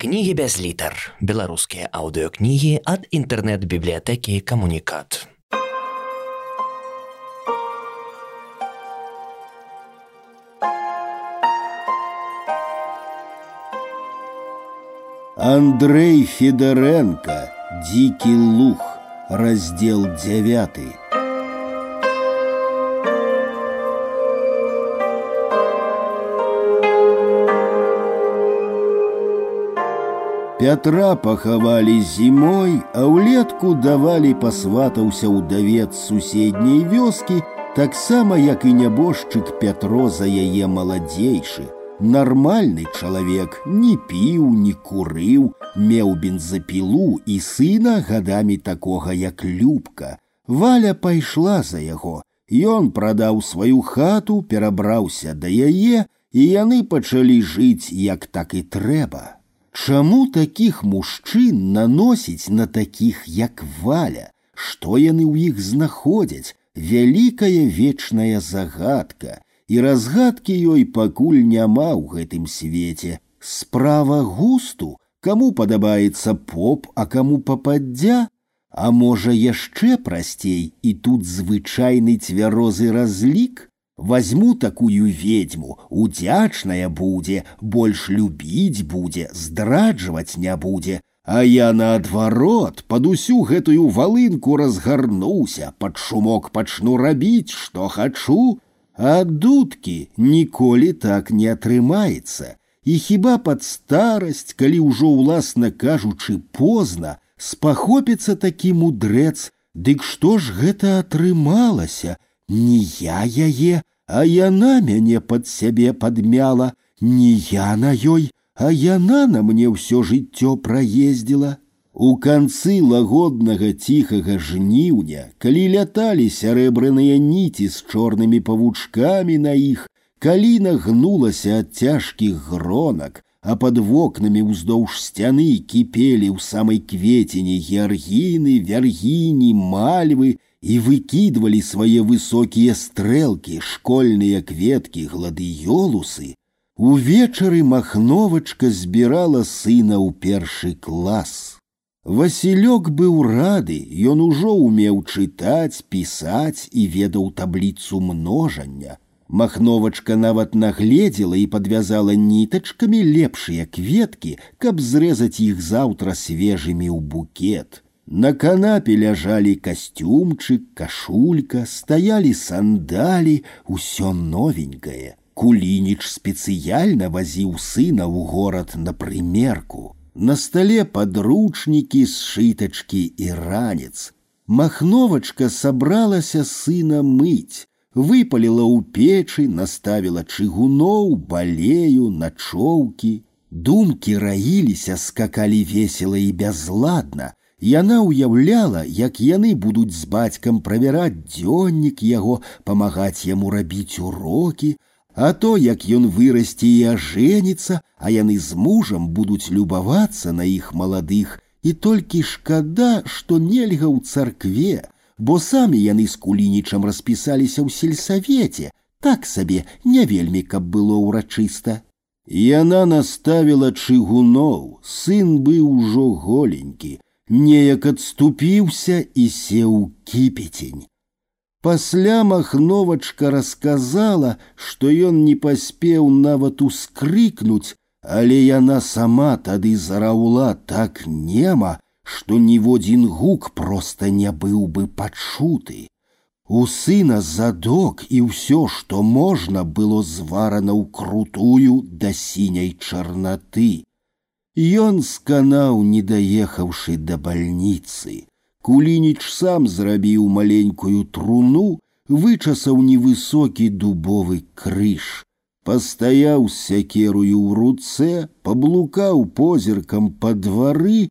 Кнігі без літар. Беларускія аўдыёкнігі ад інтэрнэт-бібліятэкі камунікат. Андрей Федоренко «Дикий лух», раздел девятый. Пятра пахавалі зімой, а ўлетку давалі пасватаўся ўдавец суседняй вёскі, таксама як і нябожчык Пятро за яе маладзейшы. Нармальны чалавек не піў, не курыў, меў бензапілу і сына гадамі такога, як любка. Валя пайшла за яго. Ён прадаў сваю хату, перабраўся да яе, і яны пачалі жыць як так і трэба. Чаму такіх мужчын наносіць на такіх, як валя, што яны ў іх знаходзяць, вялікая вечная загадка, і разгадкі ёй пакуль няма ў гэтым свеце. Справа густу, каму падабаецца поп, а каму пападдзя, а можа яшчэ прасцей і тут звычайны цвярозы разлік. Возьму такую ведьму, удячная будзе, больш любіць будзе, здраджваць не будзе, а я наадварот пад усю гэтую валынку разгарнуўся, пад шумок пачну рабіць, што хачу, а дудкі ніколі так не атрымаецца. І хіба пад старасць, калі ўжо ўласна кажучы позна, спахопіцца такі мудрэц, дык што ж гэта атрымалася? Не я яе, а яна мяне пад сябе падмяла, не я на ёй, а яна на мне ўсё жыццё праездзіла. У канцы лагоднага ціхага жніўня, калі ляталі сярэбраныя ніці з чорнымі павучкамі на іх, каліна гнулася ад цяжкіх гронак, а под вокнамі ўздоўж сцяны кіпелі ў самай кветені геаргіны, вяргіні, мальвы, и выкидывали свои высокие стрелки, школьные кветки, гладыёлусы, увечары махновачка збірала сына ў першы клас. Васілёк быў рады, ён ужо умеў чытаць, пісаць і ведаў табліцу множання. Махновачка нават нагледзела і падвязала нітачкамі лепшыя кветкі, каб зрэзаць іх заўтра свежымі ў букет. На канапе ляжалі костюмчик, кашулька, стаялі сандалі, усё новенькае. Кулініч спецыяльна вазіў сына ў горад на прымерку. На столе подручники, сшиточки и ранец. Махновачка собралася сына мыть, выпалила у печи, наставила чыгуноў, балею, начоўкі. Думкі раіліся, скакалі весело і бязладна, Яна ўяўляла, як яны будуць з бацькам правяраць дзённік яго, памагаць яму рабіць урокі, а то, як ён вырасце і ажэніцца, а яны з мужам будуць любавацца на іх маладых, і толькі шкада, што нельга ў царкве, бо самі яны з кулінічам распісаліся ў сельсавеце, так сабе не вельмі каб было ўрачыста. Яна наставіла чыгуноў, сын быў ужо голенькі, неяк адступіўся і сеў кіпецень. Пасля махновачка расказала, што ён не паспеў нават ускрыкнуць, але яна сама тады зараўла так нема, што ніводзін гук проста не быў бы пачуты. У сына задок і ўсё, што можна было зварана ў крутую да сіняй чарнаты. Ён сканаў, не даехаўшы да бальніцы. Кулініч сам зрабіў маленькую труну, вычасаў невысокі дубовы крыж. Пастаяў з сякерую ў руцэ, паблукаў позіркам па двары,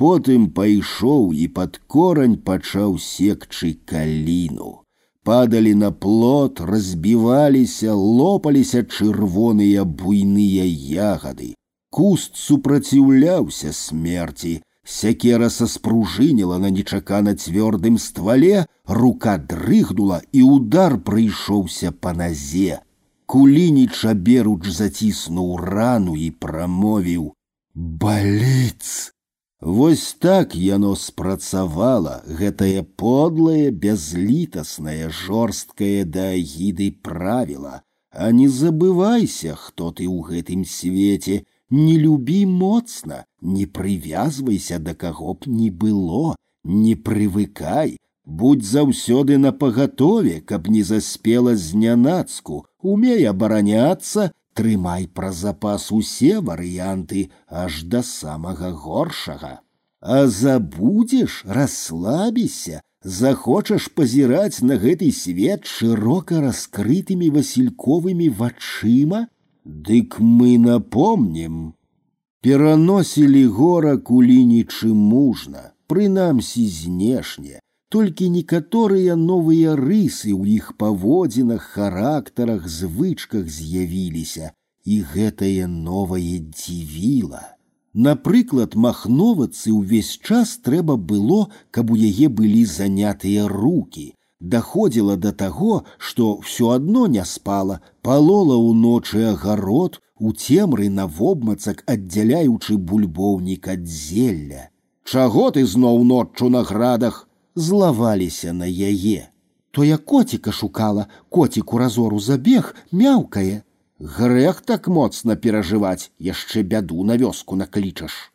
потым пайшоў і пад корань пачаў секчы каліну. Падалі на плот, разбіваліся, лопаліся чырвоныя буйныя ягады. Куст супраціўляўся смерці. Сякера саспружыніла на нечакана цвёрдым ствале, рука дрыгнула, і удар прыйшоўся па назе. Кулініч аберуч заціснуў рану і прамовіў: баліц. Вось так яно спрацавала гэтае подлае, бязлітаснае, жорсткае да агіды правіла. А не забывайся, хто ты ў гэтым свеце, не любі моцна, не прывязвайся да каго б не было, не прывыкай, будь заўсёды на пагатове, каб не заспела знянацку, умей абараняцца, трымай пра запас усе варыянты аж да самага горшага. А забудзеш, расслабіся, захочаш пазіраць на гэты свет шырока раскрытымі васильковымі вачыма, Дык мы напомнім. Пераносілі гора кулінічы мужна, прынамсі знешне, толькі некаторыя новыя рысы ў іх паводзінах, характарах, звычках з'явіліся, і гэтае новае дзівіла. Напрыклад, махновацы ўвесь час трэба было, каб у яе былі занятыя руки. Даходзіла да таго, што ўсё адно не спала, палола ў ночы агарод, у цемры на вобмацак аддзяляючы бульбоўнік ад зелля. Чаго ты зноў ноччу на градах? злаваліся на яе. То я коціка шукала, коціку разору забег, мяўкае. Грэх так моцна перажываць, яшчэ бяду на вёску наклічаш.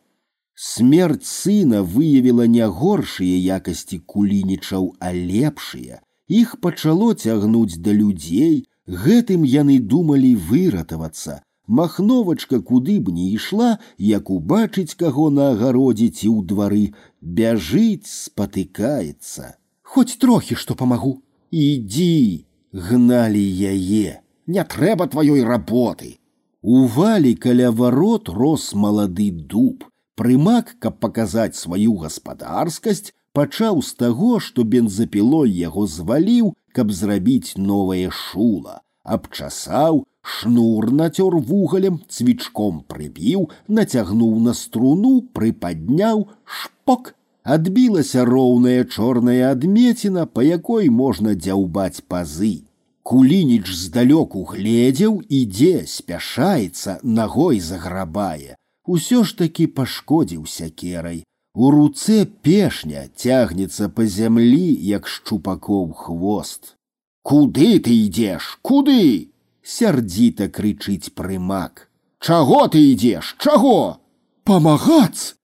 Смерць сына выявіла не горшыя якасці кулінічаў, а лепшыя. Іх пачало цягнуць да людзей, гэтым яны думалі выратавацца. Махновачка куды б не ішла, як убачыць каго на агародзе ці ў двары, бяжыць, спатыкаецца. Хоць трохі што памагу. Ідзі, гналі яе, не трэба тваёй работы. У валі каля варот рос малады дуб. Прымак, каб паказаць сваю гаспадарскасць, пачаў з таго, што бензапілой яго зваліў, каб зрабіць новае шула, абчасаў, шнур нацёр вугалем, цвічком прыбіў, нацягнуў на струну, прыпадняў, шпок адбілася роўная чорная адмеціна, па якой можна дзяўбаць пазы. Кулініч здалёку гледзеў, ідзе, спяшаецца, нагой заграбае. Усё ж такі пашкодзіў сякерай. У руцэ пешня цягнецца па зямлі, як шчупакоў хвост. Куды ты ідзеш, куды? сярдзіта крычыць прымак. Чаго ты ідзеш, чаго? Памагаць!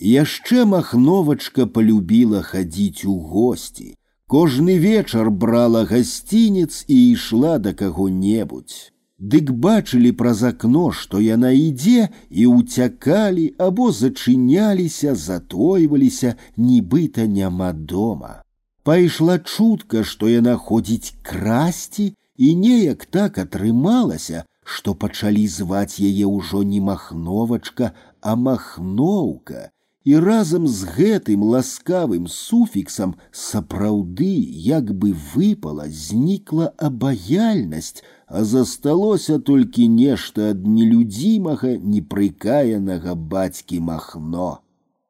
Яшчэ махновачка полюбіла хадзіць у госці. Кожны вечар брала гасцінец і ішла да каго-небудзь. Дык бачылі праз акно, што яна ідзе і ўцякалі або зачыняліся, затойваліся, нібыта няма дома. Пайшла чутка, што яна ходзіць красці, і неяк так атрымалася, што пачалі зваць яе ўжо не махновачка, а махноўка, і разам з гэтым ласкавым суфіксам сапраўды як бы выпала, знікла абаяльнасць, а засталося толькі нешта ад нелюдзімага непрыкаянага бацькі махно.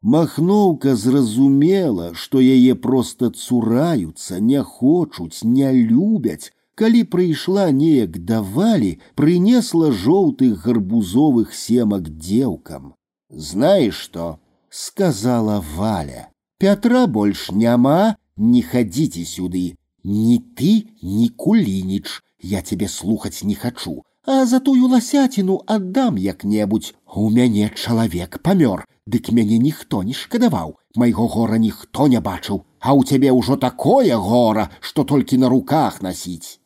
Махноўка зразумела, што яе проста цураюцца, не хочуць, не любяць, калі прыйшла неяк давалі, прынесла жоўтых гарбузовых семак дзеўкам. Знаеш што? сказала Валя. Пятра больш няма, не ходите сюды. Ни ты, ни Кулинич. Я тебе слухаць не хочу. А за тую ласяціну аддам як-небудзь. У мяне чалавек памёр, дык мяне ніхто не шкадаваў. Майго гора ніхто не бачыў, а ў цябе ўжо такое гора, што толькі на руках насіць.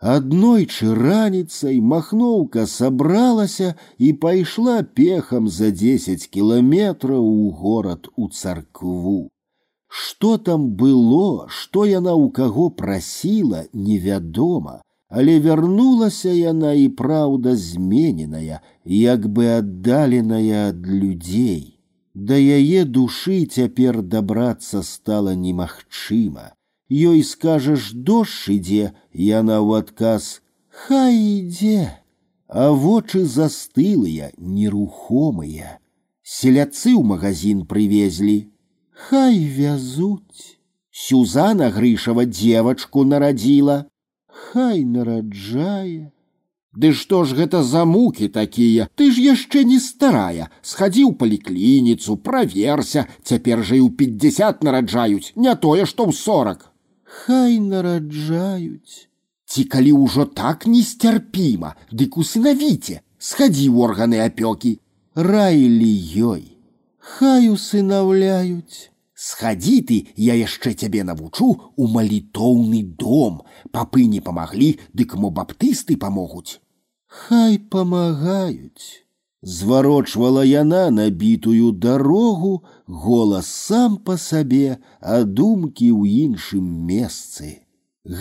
Аднойчы раніцай махноўка сабралася і пайшла пехам за дзесяць кіламетраў у горад у царкву. Што там было, што яна ў каго прасіла, невядома, але вярнулася яна і праўда змененая, як бы аддаленая ад людзей. Да яе душы цяпер дабрацца стала немагчыма ёй скажаш дождж ідзе, яна ў адказ хай ідзе, а вочы застылыя, нерухомыя. Селяцы ў магазин прывезлі, хай вязуць. Сюзана Грышава девочку нарадзіла, хай нараджае. Ды што ж гэта за мукі такія? Ты ж яшчэ не старая. Схадзі ў паліклініцу, праверся, цяпер жа і ў пятьдесят нараджаюць, не тое, што ў сорок. Хай нараджаюць. Ці калі ўжо так несцярпіма, дык усынавіце, схадзі ў органы апёкі. Раілі ёй. Хай усынаўляюць. Схадзі ты, я яшчэ цябе навучу у малітоўны дом. Папы не памаглі, дык мо баптысты памогуць. Хай памагаюць. Зварочвала яна набітую дарогу, голас сам па сабе, а думкі ў іншым месцы.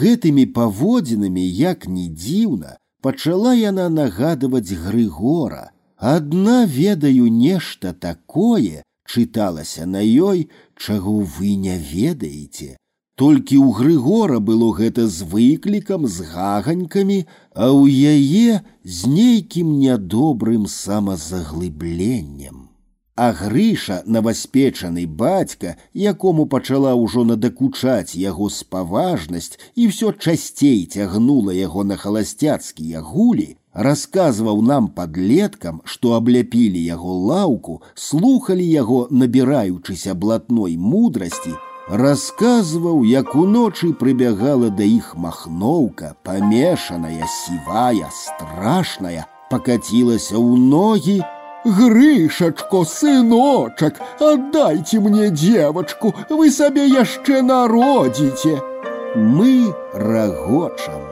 Гэтымі паводзінамі, як ні дзіўна, пачала яна нагадваць Грыгора. Адна ведаю нешта такое, чыталася на ёй, чаго вы не ведаеце. Толькі ў Грыгора было гэта з выклікам, з гаганькамі, а ў яе з нейкім нядобрым самазаглыбленнем. А грыша, наваспечаны бацька, якому пачала ўжо надакучаць яго спаважнасць і ўсё часцей цягнула яго на халасцяцкія гулі, Рассказываў нам подлеткам, што абляпілі яго лаўку, слухалі яго, набіраючыся блатной мудрасці, рассказываў, як уночы прыбягала да іх махноўка, памешаная, сівая, страшная, покатилася ў ногі, Грышачко, сыночак, отдайте мне девочку, вы сабе яшчэ народзіце. Мы рагочам.